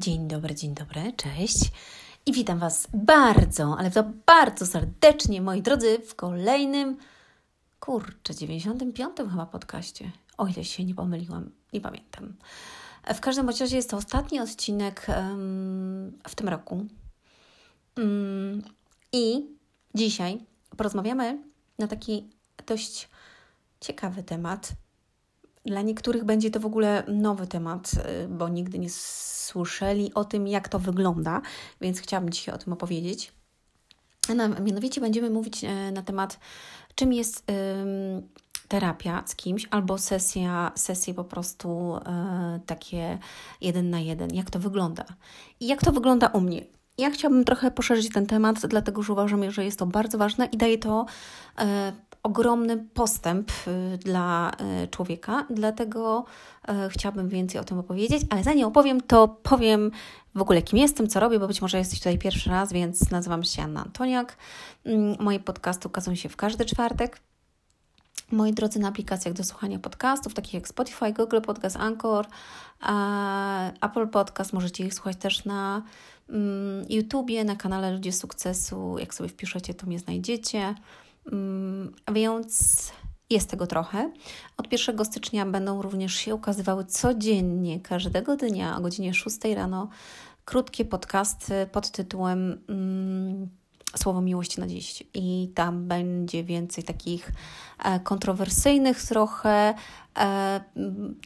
Dzień dobry, dzień dobry, cześć. I witam Was bardzo, ale to bardzo serdecznie, moi drodzy, w kolejnym, kurczę, 95 chyba podcaście. O ile się nie pomyliłam, nie pamiętam. W każdym razie jest to ostatni odcinek um, w tym roku. Um, I dzisiaj porozmawiamy na taki dość ciekawy temat. Dla niektórych będzie to w ogóle nowy temat, y, bo nigdy nie słyszeli o tym, jak to wygląda, więc chciałabym dzisiaj o tym opowiedzieć. Mianowicie będziemy mówić e, na temat, czym jest terapia z kimś albo sesja, sesje po prostu e, takie jeden na jeden, jak to wygląda. I jak to wygląda u mnie. Ja chciałabym trochę poszerzyć ten temat, dlatego że uważam, że jest to bardzo ważne i daje to e, ogromny postęp y, dla y, człowieka, dlatego y, chciałabym więcej o tym opowiedzieć, ale zanim opowiem, to powiem w ogóle kim jestem, co robię, bo być może jesteś tutaj pierwszy raz, więc nazywam się Anna Antoniak. Mm, moje podcasty ukazują się w każdy czwartek. Moi drodzy, na aplikacjach do słuchania podcastów, takich jak Spotify, Google Podcast, Anchor, Apple Podcast. Możecie ich słuchać też na mm, YouTubie, na kanale Ludzie Sukcesu. Jak sobie wpiszecie, to mnie znajdziecie. Mm, więc jest tego trochę. Od 1 stycznia będą również się ukazywały codziennie, każdego dnia o godzinie 6 rano, krótkie podcasty pod tytułem mm, Słowo miłości na dziś. I tam będzie więcej takich e, kontrowersyjnych trochę e,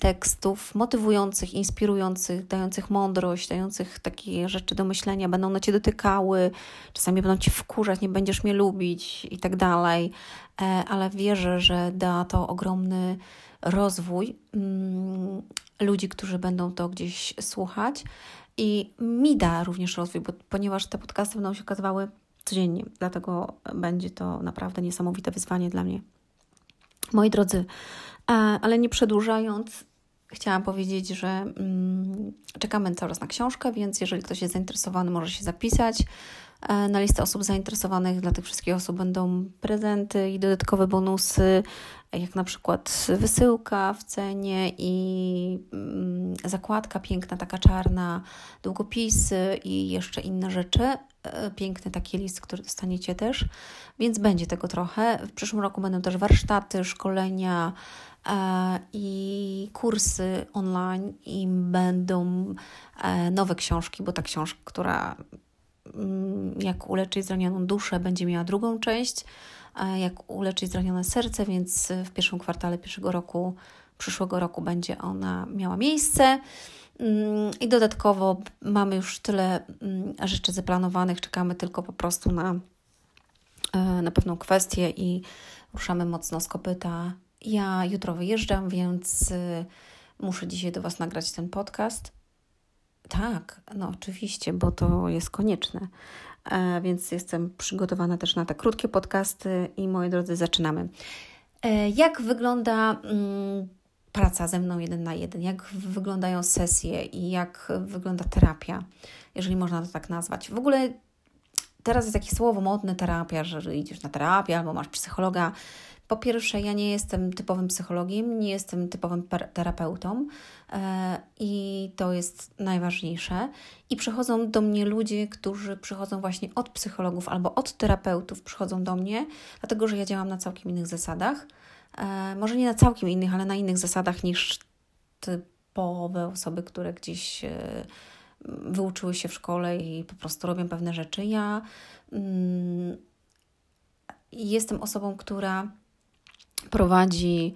tekstów, motywujących, inspirujących, dających mądrość, dających takie rzeczy do myślenia. Będą na Cię dotykały, czasami będą Cię wkurzać, nie będziesz mnie lubić i tak dalej. E, ale wierzę, że da to ogromny rozwój mm, ludzi, którzy będą to gdzieś słuchać. I mi da również rozwój, bo, ponieważ te podcasty będą się okazywały codziennie. Dlatego będzie to naprawdę niesamowite wyzwanie dla mnie. Moi drodzy, e, ale nie przedłużając, chciałam powiedzieć, że mm, czekamy cały czas na książkę, więc jeżeli ktoś jest zainteresowany, może się zapisać. E, na listę osób zainteresowanych dla tych wszystkich osób będą prezenty i dodatkowe bonusy, jak na przykład wysyłka w cenie i mm, zakładka piękna, taka czarna, długopisy i jeszcze inne rzeczy. E, piękny taki list, który dostaniecie też, więc będzie tego trochę. W przyszłym roku będą też warsztaty, szkolenia e, i kursy online i będą nowe książki, bo ta książka, która Mm, jak uleczyć zranioną duszę, będzie miała drugą część, jak uleczyć zranione serce, więc w pierwszym kwartale pierwszego roku, przyszłego roku będzie ona miała miejsce. Mm, I dodatkowo mamy już tyle mm, rzeczy zaplanowanych, czekamy tylko po prostu na, e, na pewną kwestię i ruszamy mocno z kopyta. Ja jutro wyjeżdżam, więc e, muszę dzisiaj do Was nagrać ten podcast. Tak, no oczywiście, bo to jest konieczne. E, więc jestem przygotowana też na te krótkie podcasty i moi drodzy, zaczynamy. E, jak wygląda mm, praca ze mną jeden na jeden? Jak wyglądają sesje i jak wygląda terapia, jeżeli można to tak nazwać? W ogóle teraz jest takie słowo modne terapia, że idziesz na terapię albo masz psychologa. Po pierwsze, ja nie jestem typowym psychologiem, nie jestem typowym terapeutą e, i to jest najważniejsze. I przychodzą do mnie ludzie, którzy przychodzą właśnie od psychologów albo od terapeutów, przychodzą do mnie, dlatego że ja działam na całkiem innych zasadach. E, może nie na całkiem innych, ale na innych zasadach niż typowe osoby, które gdzieś e, wyuczyły się w szkole i po prostu robią pewne rzeczy. Ja mm, jestem osobą, która prowadzi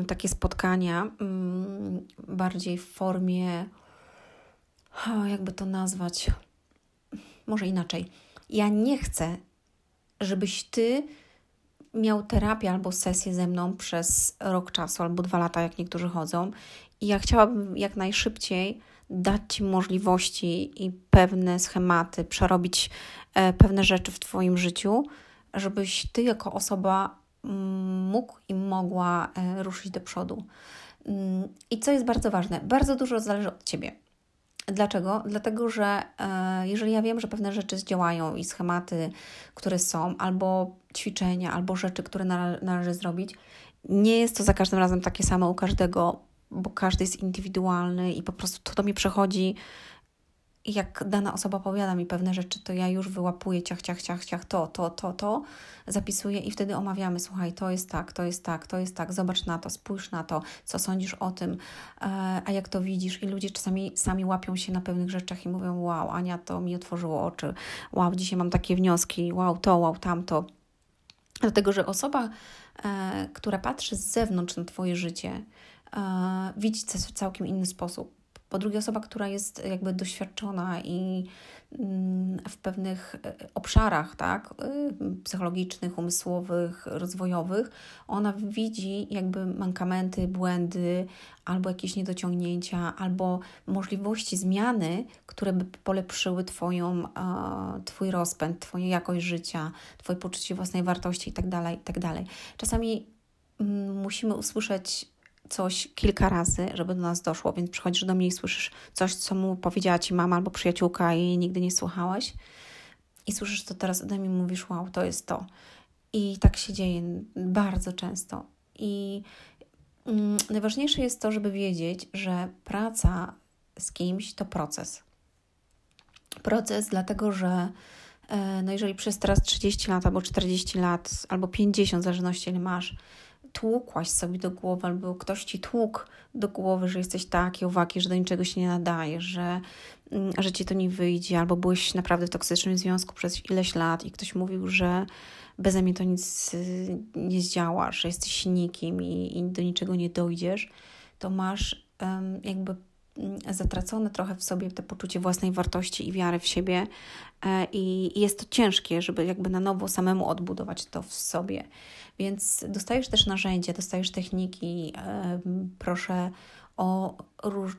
y, takie spotkania y, bardziej w formie, jakby to nazwać, może inaczej. Ja nie chcę, żebyś ty miał terapię albo sesję ze mną przez rok czasu albo dwa lata, jak niektórzy chodzą. I ja chciałabym jak najszybciej dać Ci możliwości i pewne schematy, przerobić e, pewne rzeczy w Twoim życiu, żebyś Ty jako osoba mógł i mogła e, ruszyć do przodu. Mm, I co jest bardzo ważne, bardzo dużo zależy od Ciebie. Dlaczego? Dlatego, że e, jeżeli ja wiem, że pewne rzeczy zdziałają i schematy, które są, albo ćwiczenia, albo rzeczy, które należy zrobić, nie jest to za każdym razem takie samo u każdego, bo każdy jest indywidualny i po prostu to do mnie przechodzi jak dana osoba opowiada mi pewne rzeczy, to ja już wyłapuję ciach, ciach, ciach, ciach, to, to, to, to, zapisuję i wtedy omawiamy, słuchaj, to jest tak, to jest tak, to jest tak, zobacz na to, spójrz na to, co sądzisz o tym, e, a jak to widzisz? I ludzie czasami sami łapią się na pewnych rzeczach i mówią, wow, Ania, to mi otworzyło oczy, wow, dzisiaj mam takie wnioski, wow, to, wow, tamto. Dlatego, że osoba, e, która patrzy z zewnątrz na Twoje życie, e, widzi to w całkiem inny sposób po drugie, osoba, która jest jakby doświadczona i mm, w pewnych e, obszarach, tak, e, psychologicznych, umysłowych, rozwojowych, ona widzi jakby mankamenty, błędy, albo jakieś niedociągnięcia, albo możliwości zmiany, które by polepszyły twoją, Twój rozpęd, Twoją jakość życia, Twoje poczucie własnej wartości itd. Tak itd. Tak Czasami mm, musimy usłyszeć coś kilka razy, żeby do nas doszło, więc przychodzisz do mnie i słyszysz coś, co mu powiedziała ci mama albo przyjaciółka i nigdy nie słuchałaś. I słyszysz to teraz ode mnie i mówisz, wow, to jest to. I tak się dzieje bardzo często. I mm, najważniejsze jest to, żeby wiedzieć, że praca z kimś to proces. Proces, dlatego że e, no jeżeli przez teraz 30 lat, albo 40 lat, albo 50, w zależności ile masz, tłukłaś sobie do głowy, albo ktoś ci tłukł do głowy, że jesteś taki, uwagi, że do niczego się nie nadajesz, że, mm, że ci to nie wyjdzie, albo byłeś naprawdę w toksycznym związku przez ileś lat i ktoś mówił, że bez mnie to nic y, nie zdziałasz, że jesteś nikim i, i do niczego nie dojdziesz, to masz um, jakby zatracone trochę w sobie te poczucie własnej wartości i wiary w siebie e, i jest to ciężkie, żeby jakby na nowo samemu odbudować to w sobie. Więc dostajesz też narzędzia, dostajesz techniki. Proszę o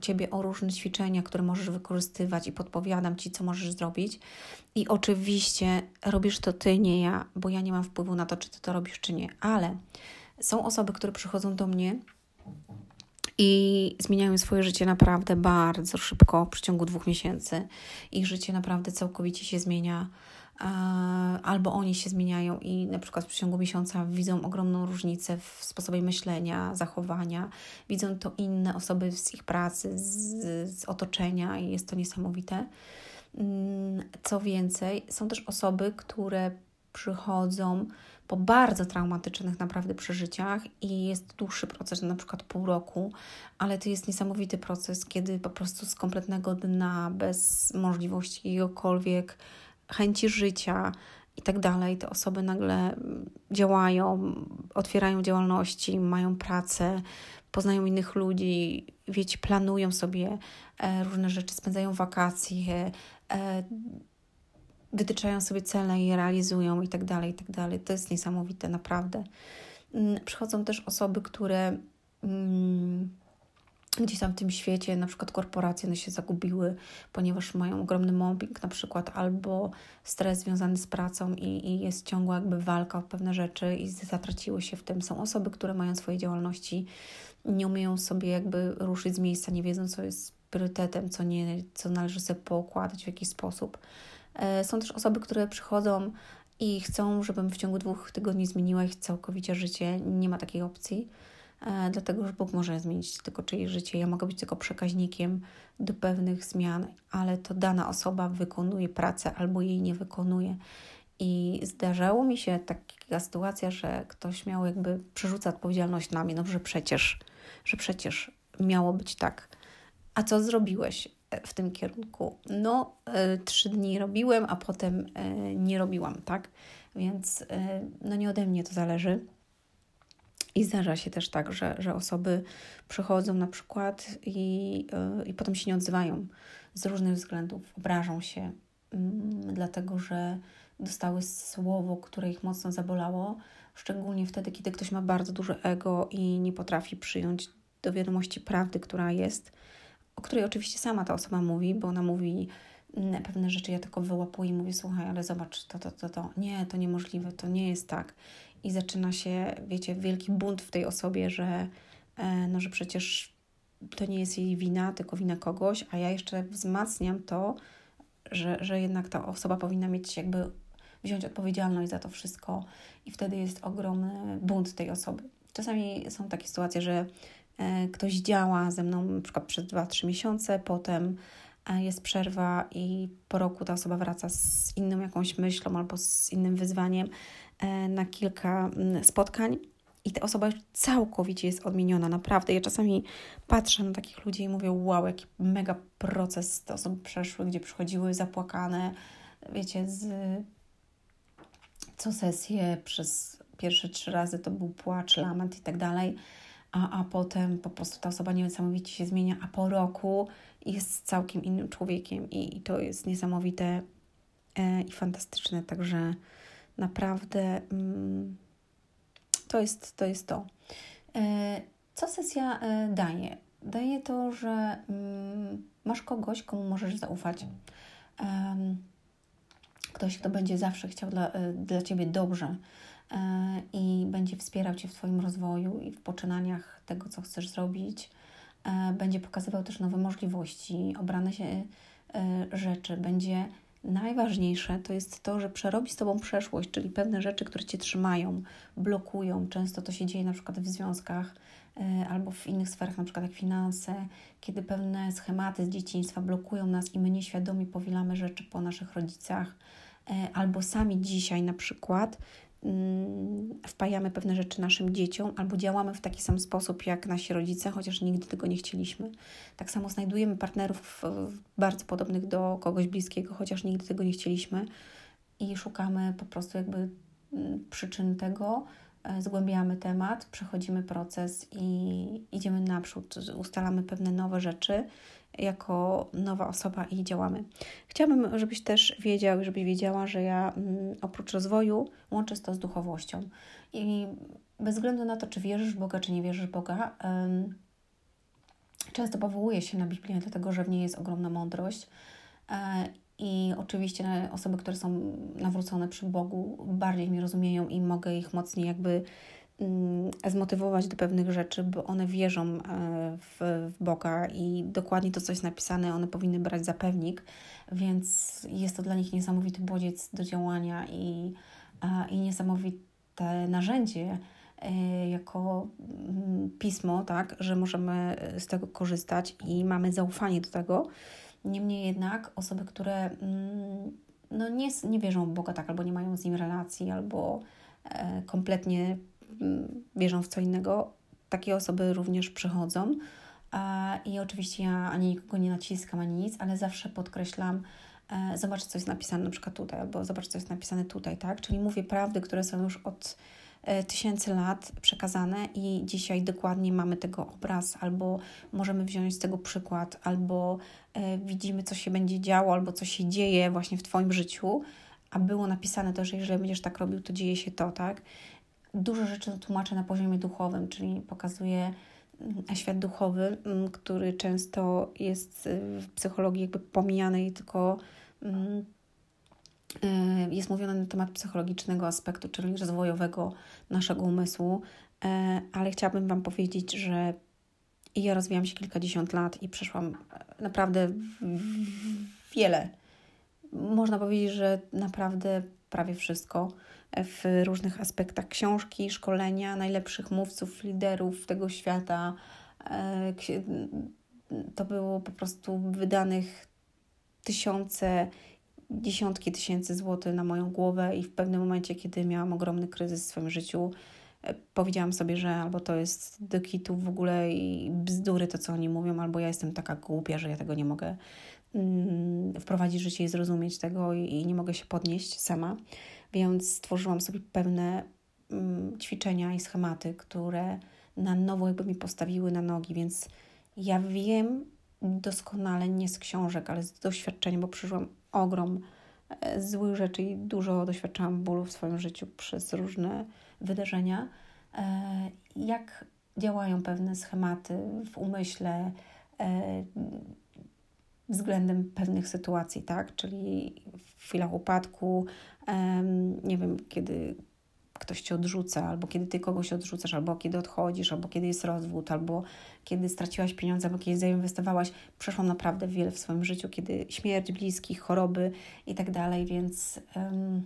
Ciebie o różne ćwiczenia, które możesz wykorzystywać i podpowiadam Ci, co możesz zrobić. I oczywiście robisz to Ty, nie ja, bo ja nie mam wpływu na to, czy Ty to robisz, czy nie. Ale są osoby, które przychodzą do mnie i zmieniają swoje życie naprawdę bardzo szybko, w przeciągu dwóch miesięcy. Ich życie naprawdę całkowicie się zmienia albo oni się zmieniają i na przykład w przeciągu miesiąca widzą ogromną różnicę w sposobie myślenia, zachowania, widzą to inne osoby z ich pracy, z, z otoczenia i jest to niesamowite. Mm, co więcej, są też osoby, które przychodzą po bardzo traumatycznych naprawdę przeżyciach i jest dłuższy proces, na przykład pół roku, ale to jest niesamowity proces, kiedy po prostu z kompletnego dna, bez możliwości jakiegokolwiek chęci życia i tak dalej, te osoby nagle działają, otwierają działalności, mają pracę, poznają innych ludzi, wiecie, planują sobie e, różne rzeczy, spędzają wakacje, e, wytyczają sobie cele i realizują i tak dalej, i tak dalej. To jest niesamowite, naprawdę. Mm, przychodzą też osoby, które mm, gdzieś tam w tym świecie, na przykład korporacje one się zagubiły, ponieważ mają ogromny mobbing na przykład, albo stres związany z pracą i, i jest ciągła jakby walka o pewne rzeczy i zatraciły się w tym. Są osoby, które mają swoje działalności, nie umieją sobie jakby ruszyć z miejsca, nie wiedzą, co jest priorytetem, co, nie, co należy sobie poukładać w jakiś sposób. E, są też osoby, które przychodzą i chcą, żebym w ciągu dwóch tygodni zmieniła ich całkowicie życie. Nie ma takiej opcji E, dlatego że Bóg może zmienić tylko czyjeś życie. Ja mogę być tylko przekaźnikiem do pewnych zmian, ale to dana osoba wykonuje pracę albo jej nie wykonuje. I zdarzało mi się taka sytuacja, że ktoś miał jakby przerzuca odpowiedzialność na mnie, no że przecież, że przecież miało być tak. A co zrobiłeś w tym kierunku? No, y, trzy dni robiłem, a potem y, nie robiłam, tak? Więc y, no nie ode mnie to zależy. I zdarza się też tak, że, że osoby przychodzą na przykład i, i potem się nie odzywają z różnych względów, obrażą się, yy, dlatego że dostały słowo, które ich mocno zabolało, szczególnie wtedy, kiedy ktoś ma bardzo duże ego i nie potrafi przyjąć do wiadomości prawdy, która jest, o której oczywiście sama ta osoba mówi, bo ona mówi mm, pewne rzeczy, ja tylko wyłapuję i mówię, słuchaj, ale zobacz, to, to, to, to, nie, to niemożliwe, to nie jest tak i zaczyna się, wiecie, wielki bunt w tej osobie, że, e, no, że przecież to nie jest jej wina, tylko wina kogoś, a ja jeszcze wzmacniam to, że, że jednak ta osoba powinna mieć jakby wziąć odpowiedzialność za to wszystko i wtedy jest ogromny bunt tej osoby. Czasami są takie sytuacje, że ktoś działa ze mną na przykład przez 2-3 miesiące, potem jest przerwa i po roku ta osoba wraca z inną jakąś myślą albo z innym wyzwaniem na kilka mm, spotkań i ta osoba już całkowicie jest odmieniona, naprawdę. Ja czasami patrzę na takich ludzi i mówię, wow, jaki mega proces te osoby przeszły, gdzie przychodziły zapłakane, wiecie, z co sesję przez pierwsze trzy razy to był płacz, lament i tak dalej, a, a potem po prostu ta osoba niesamowicie się zmienia, a po roku jest całkiem innym człowiekiem i, i to jest niesamowite e, i fantastyczne, także naprawdę... Mm, to jest to. Jest to. E, co sesja e, daje? Daje to, że mm, masz kogoś, komu możesz zaufać. Ktoś, kto będzie zawsze chciał dla, e, dla Ciebie dobrze i będzie wspierał Cię w Twoim rozwoju i w poczynaniach tego, co chcesz zrobić. Będzie pokazywał też nowe możliwości, obrane się rzeczy, będzie Najważniejsze to jest to, że przerobi z Tobą przeszłość, czyli pewne rzeczy, które Cię trzymają, blokują. Często to się dzieje na przykład w związkach albo w innych sferach, na przykład jak finanse, kiedy pewne schematy z dzieciństwa blokują nas i my nieświadomie powielamy rzeczy po naszych rodzicach, albo sami dzisiaj na przykład wpajamy pewne rzeczy naszym dzieciom albo działamy w taki sam sposób jak nasi rodzice, chociaż nigdy tego nie chcieliśmy. Tak samo znajdujemy partnerów bardzo podobnych do kogoś bliskiego, chociaż nigdy tego nie chcieliśmy i szukamy po prostu jakby mm, przyczyn tego, e, zgłębiamy temat, przechodzimy proces i idziemy naprzód, ustalamy pewne nowe rzeczy jako nowa osoba i działamy. Chciałabym, żebyś też wiedział, żebyś wiedziała, że ja mm, oprócz rozwoju łączę to z duchowością. I bez względu na to, czy wierzysz w Boga, czy nie wierzysz w Boga, często powołuję się na Biblię, dlatego że w niej jest ogromna mądrość. E, I oczywiście osoby, które są nawrócone przy Bogu, bardziej mnie rozumieją i mogę ich mocniej jakby zmotywować do pewnych rzeczy, bo one wierzą e, w, w Boga i dokładnie to, co jest napisane, one powinny brać za pewnik, więc jest to dla nich niesamowity bodziec do działania i, i niesamowite narzędzie e, jako mm, pismo, tak, że możemy z tego korzystać i mamy zaufanie do tego. Niemniej jednak osoby, które mm, no nie, nie wierzą w Boga tak, albo nie mają z nim relacji, albo e, kompletnie wierzą w co innego, takie osoby również przychodzą. I oczywiście ja ani nikogo nie naciskam, ani nic, ale zawsze podkreślam, e, zobacz, co jest napisane na przykład tutaj, albo zobacz, co jest napisane tutaj, tak? Czyli mówię prawdy, które są już od e, tysięcy lat przekazane i dzisiaj dokładnie mamy tego obraz, albo możemy wziąć z tego przykład, albo e, widzimy, co się będzie działo, albo co się dzieje właśnie w Twoim życiu, a było napisane to, że jeżeli będziesz tak robił, to dzieje się to, tak? Dużo rzeczy tłumaczę na poziomie duchowym, czyli pokazuję mm, świat duchowy, mm, który często jest y, w psychologii jakby pomijany i tylko mm, y, jest mówione na temat psychologicznego aspektu, czyli rozwojowego naszego umysłu, e, ale chciałabym Wam powiedzieć, że ja rozwijam się kilkadziesiąt lat i przeszłam e, naprawdę wiele. Można powiedzieć, że naprawdę prawie wszystko w różnych aspektach książki, szkolenia najlepszych mówców, liderów tego świata. E, to było po prostu wydanych tysiące, dziesiątki tysięcy złotych na moją głowę i w pewnym momencie, kiedy miałam ogromny kryzys w swoim życiu, e, powiedziałam sobie, że albo to jest do kitu w ogóle i bzdury to, co oni mówią, albo ja jestem taka głupia, że ja tego nie mogę wprowadzić w życie i zrozumieć tego i, i nie mogę się podnieść sama więc stworzyłam sobie pewne mm, ćwiczenia i schematy, które na nowo jakby mi postawiły na nogi, więc ja wiem doskonale nie z książek, ale z doświadczenia, bo przeżyłam ogrom e, złych rzeczy i dużo doświadczałam bólu w swoim życiu przez różne wydarzenia. E, jak działają pewne schematy w umyśle e, względem pewnych sytuacji, tak? Czyli w chwilach upadku, nie wiem, kiedy ktoś cię odrzuca, albo kiedy ty kogoś odrzucasz, albo kiedy odchodzisz, albo kiedy jest rozwód, albo kiedy straciłaś pieniądze, albo kiedy zainwestowałaś. Przeszłam naprawdę wiele w swoim życiu, kiedy śmierć bliskich, choroby i tak dalej, więc um,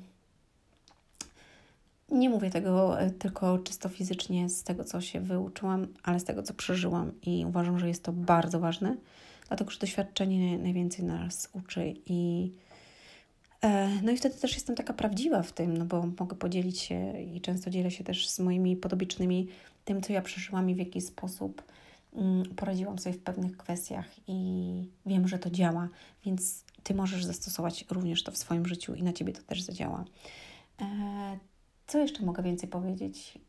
Nie mówię tego e, tylko czysto fizycznie z tego, co się wyuczyłam, ale z tego, co przeżyłam i uważam, że jest to bardzo ważne, dlatego że doświadczenie najwięcej nas uczy i e, no i wtedy też jestem taka prawdziwa w tym, no bo mogę podzielić się i często dzielę się też z moimi podobicznymi tym, co ja przeżyłam i w jaki sposób mm, poradziłam sobie w pewnych kwestiach i wiem, że to działa, więc Ty możesz zastosować również to w swoim życiu i na Ciebie to też zadziała. E, co jeszcze mogę więcej powiedzieć?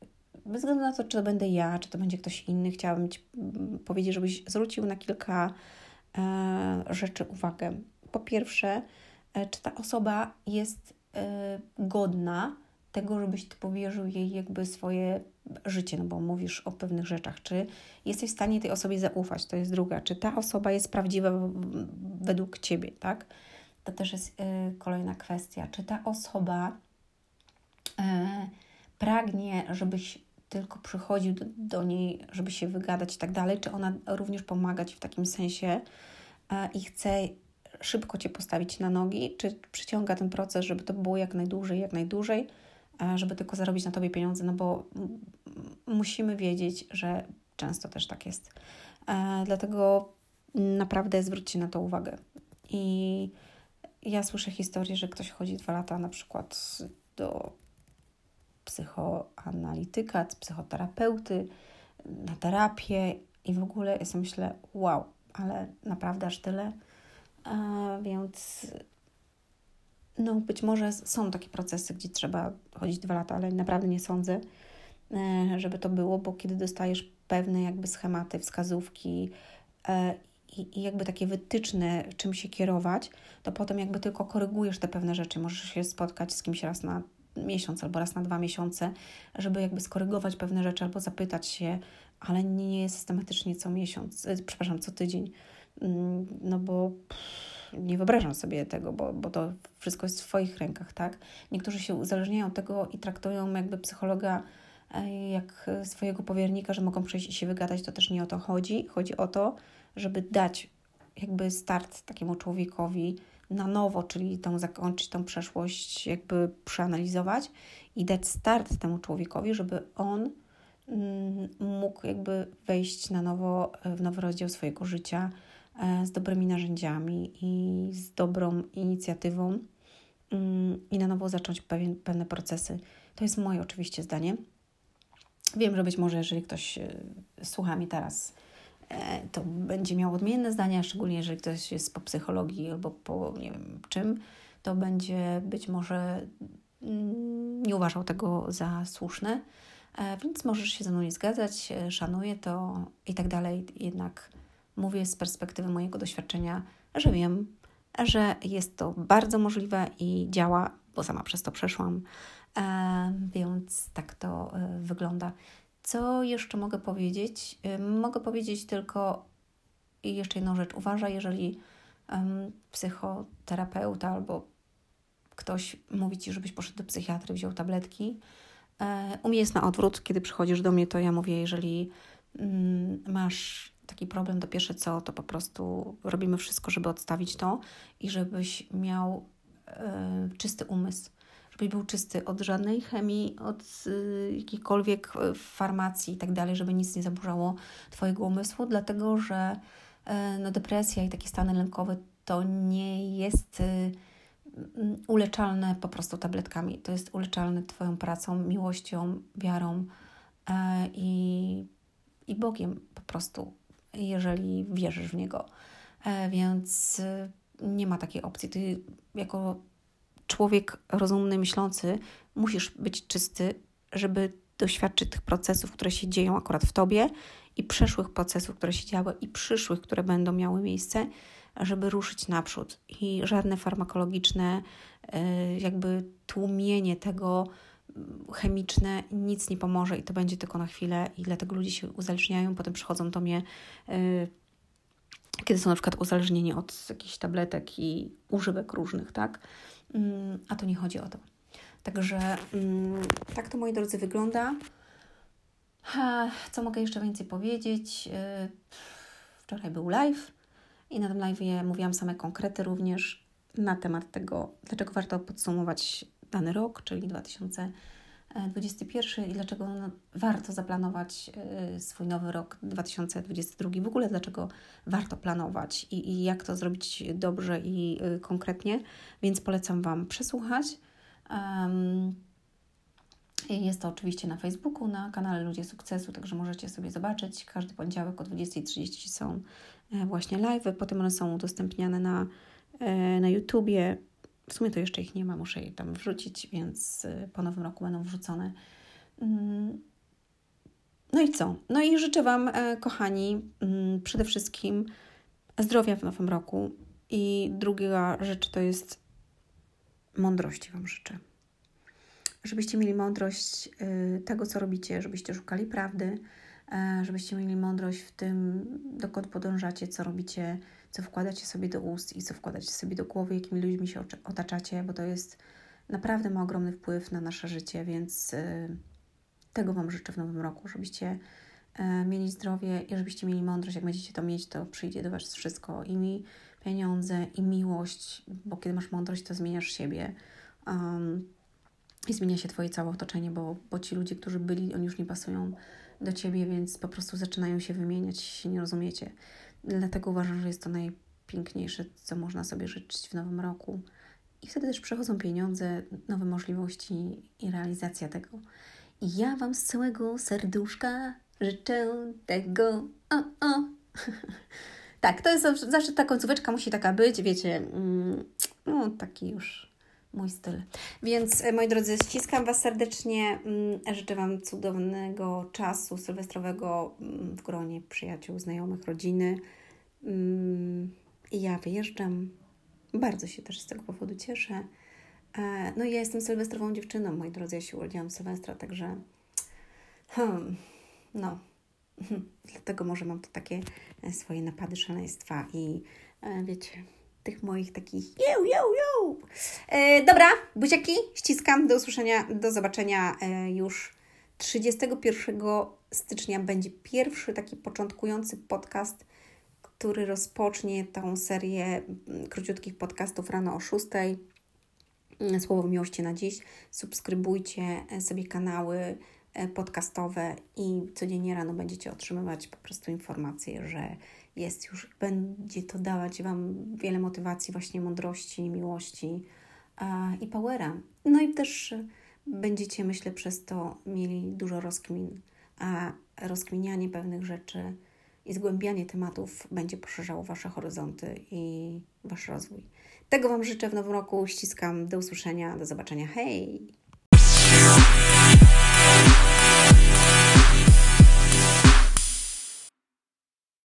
Bez względu na to, czy to będę ja, czy to będzie ktoś inny, chciałabym Ci mm, powiedzieć, żebyś zwrócił na kilka rzeczy uwagę. Po pierwsze, e, czy ta osoba jest e, godna tego, żebyś Ty powierzył jej jakby swoje życie, no bo mówisz o pewnych rzeczach. Czy jesteś w stanie tej osobie zaufać? To jest druga. Czy ta osoba jest prawdziwa według Ciebie, tak? To też jest kolejna kwestia. Czy ta osoba E, pragnie, żebyś tylko przychodził do, do, niej, żeby się wygadać i tak dalej, czy ona również pomagać w takim sensie e, i chce szybko Cię postawić na nogi, czy przyciąga ten proces, żeby to było jak najdłużej, jak najdłużej, e, żeby tylko zarobić na Tobie pieniądze, no bo musimy wiedzieć, że często też tak jest. Dlatego naprawdę zwróćcie na to uwagę. I ja słyszę historię, że ktoś chodzi dwa lata na przykład do psychoanalityka, psychoterapeuty, na terapię i w ogóle sobie myślę, wow, ale naprawdę aż tyle. Więc no być może są takie procesy, gdzie trzeba chodzić dwa lata, ale naprawdę nie sądzę, e, żeby to było, bo kiedy dostajesz pewne jakby schematy, wskazówki e, i, i jakby takie wytyczne, czym się kierować, to potem jakby tylko korygujesz te pewne rzeczy. Możesz się spotkać z kimś raz na miesiąc albo raz na dwa miesiące, żeby jakby skorygować pewne rzeczy albo zapytać się, ale nie systematycznie co miesiąc, e, przepraszam, co tydzień, mm, no bo nie wyobrażam sobie tego, bo, bo to wszystko jest w Twoich rękach, tak? Niektórzy się uzależniają od tego i traktują jakby psychologa e, jak swojego powiernika, że mogą przyjść i się wygadać, to też nie o to chodzi. Chodzi o to, żeby dać jakby start takiemu człowiekowi, na nowo, czyli tą zakończyć tą przeszłość, jakby przeanalizować i dać start temu człowiekowi, żeby on mm, mógł jakby wejść na nowo w nowy rozdział swojego życia e, z dobrymi narzędziami i z dobrą inicjatywą mm, i na nowo zacząć pewien, pewne procesy. To jest moje oczywiście zdanie. Wiem, że być może jeżeli ktoś e, słucha mi teraz, E, to będzie miał odmienne zdania, szczególnie jeżeli ktoś jest po psychologii albo po nie wiem czym, to będzie być może mm, nie uważał tego za słuszne, e, więc możesz się ze mną nie zgadzać, e, szanuję to i tak dalej. Jednak mówię z perspektywy mojego doświadczenia, że wiem, że jest to bardzo możliwe i działa, bo sama przez to przeszłam, więc tak to wygląda. Co jeszcze mogę powiedzieć? Mogę powiedzieć tylko jeszcze jedną rzecz. Uważaj, jeżeli psychoterapeuta albo ktoś mówi ci, żebyś poszedł do psychiatry, wziął tabletki. E, u mnie jest na odwrót. Kiedy przychodzisz do mnie, to ja mówię, jeżeli masz taki problem, to pierwsze co, to po prostu robimy wszystko, żeby odstawić to i żebyś miał e, czysty umysł żeby był czysty od żadnej chemii, od y, jakiejkolwiek y, farmacji i tak dalej, żeby nic nie zaburzało Twojego umysłu, dlatego że y, no, depresja i takie stany lękowe to nie jest y, uleczalne po prostu tabletkami. To jest uleczalne Twoją pracą, miłością, wiarą y, i, i Bogiem po prostu, jeżeli wierzysz w Niego. E, więc nie ma takiej opcji. Ty jako człowiek rozumny, myślący, musisz być czysty, żeby doświadczyć tych procesów, które się dzieją akurat w tobie i przeszłych procesów, które się działy i przyszłych, które będą miały miejsce, żeby ruszyć naprzód. I żadne farmakologiczne, e, jakby tłumienie tego mm, chemiczne nic nie pomoże i to będzie tylko na chwilę i dlatego ludzie się uzależniają, potem przychodzą do mnie e, kiedy są na przykład uzależnieni od jakichś tabletek i używek różnych, tak? Mm, a to nie chodzi o to. Także mm, tak to, moi drodzy, wygląda. Co mogę jeszcze więcej powiedzieć? Y, wczoraj był live i na tym live mówiłam same konkrety również na temat tego, dlaczego warto podsumować dany rok, czyli 2020 21 i dlaczego no, warto zaplanować swój nowy rok 2022. W ogóle dlaczego warto planować i, i jak to zrobić dobrze i konkretnie. Więc polecam Wam przesłuchać. Um, jest to oczywiście na Facebooku, na kanale Ludzie Sukcesu, także możecie sobie zobaczyć. Każdy poniedziałek o 20.30 są e, właśnie live, potem one są udostępniane na, e, na YouTubie. W sumie to jeszcze ich nie ma, muszę je tam wrzucić, więc e, po nowym roku będą wrzucone. Mm. No i co? No i życzę Wam, kochani, mm, przede wszystkim zdrowia w nowym roku. I druga rzecz to jest mądrości Wam życzę żebyście mieli mądrość y, tego, co robicie, żebyście szukali prawdy, e, żebyście mieli mądrość w tym, dokąd podążacie, co robicie, co wkładacie sobie do ust i co wkładacie sobie do głowy, jakimi ludźmi się otaczacie, bo to jest naprawdę ma ogromny wpływ na nasze życie, więc y, tego Wam życzę w nowym roku, żebyście e, mieli zdrowie i żebyście mieli mądrość. Jak będziecie to mieć, to przyjdzie do Was wszystko i mi pieniądze, i miłość, bo kiedy masz mądrość, to zmieniasz siebie. Um, i zmienia się Twoje całe otoczenie, bo, bo ci ludzie, którzy byli, oni już nie pasują do Ciebie, więc po prostu zaczynają się wymieniać, się nie rozumiecie. Dlatego uważam, że jest to najpiękniejsze, co można sobie życzyć w nowym roku. I wtedy też przychodzą pieniądze, nowe możliwości i realizacja tego. I ja Wam z całego serduszka życzę tego. O, o. tak, to jest zawsze ta końcóweczka musi taka być, wiecie, mm, no taki już mój styl. Więc e, moi drodzy, ściskam Was serdecznie. Mm, życzę Wam cudownego czasu sylwestrowego mm, w gronie przyjaciół, znajomych, rodziny. Mm, I ja wyjeżdżam. Bardzo się też z tego powodu cieszę. E, no i ja jestem sylwestrową dziewczyną, moi drodzy. Ja się urodziłam Sylwestra, także hmm, no, dlatego może mam to takie e, swoje napady szaleństwa i wiecie, tych moich takich yo, yo. E, dobra, buziaki, ściskam, do usłyszenia, do zobaczenia e, już 31 stycznia będzie pierwszy taki początkujący podcast, który rozpocznie tą serię mm, króciutkich podcastów rano o 6. Mm, Słowo miłości na dziś. Subskrybujcie e, sobie kanały e, podcastowe i codziennie rano będziecie otrzymywać po prostu informacje, że jest już, będzie to dawać Wam wiele motywacji, właśnie mądrości, miłości i powera. No i też będziecie, myślę, przez to mieli dużo rozkmin, a rozkminianie pewnych rzeczy i zgłębianie tematów będzie poszerzało Wasze horyzonty i Wasz rozwój. Tego Wam życzę w nowym roku. Ściskam. Do usłyszenia. Do zobaczenia. Hej!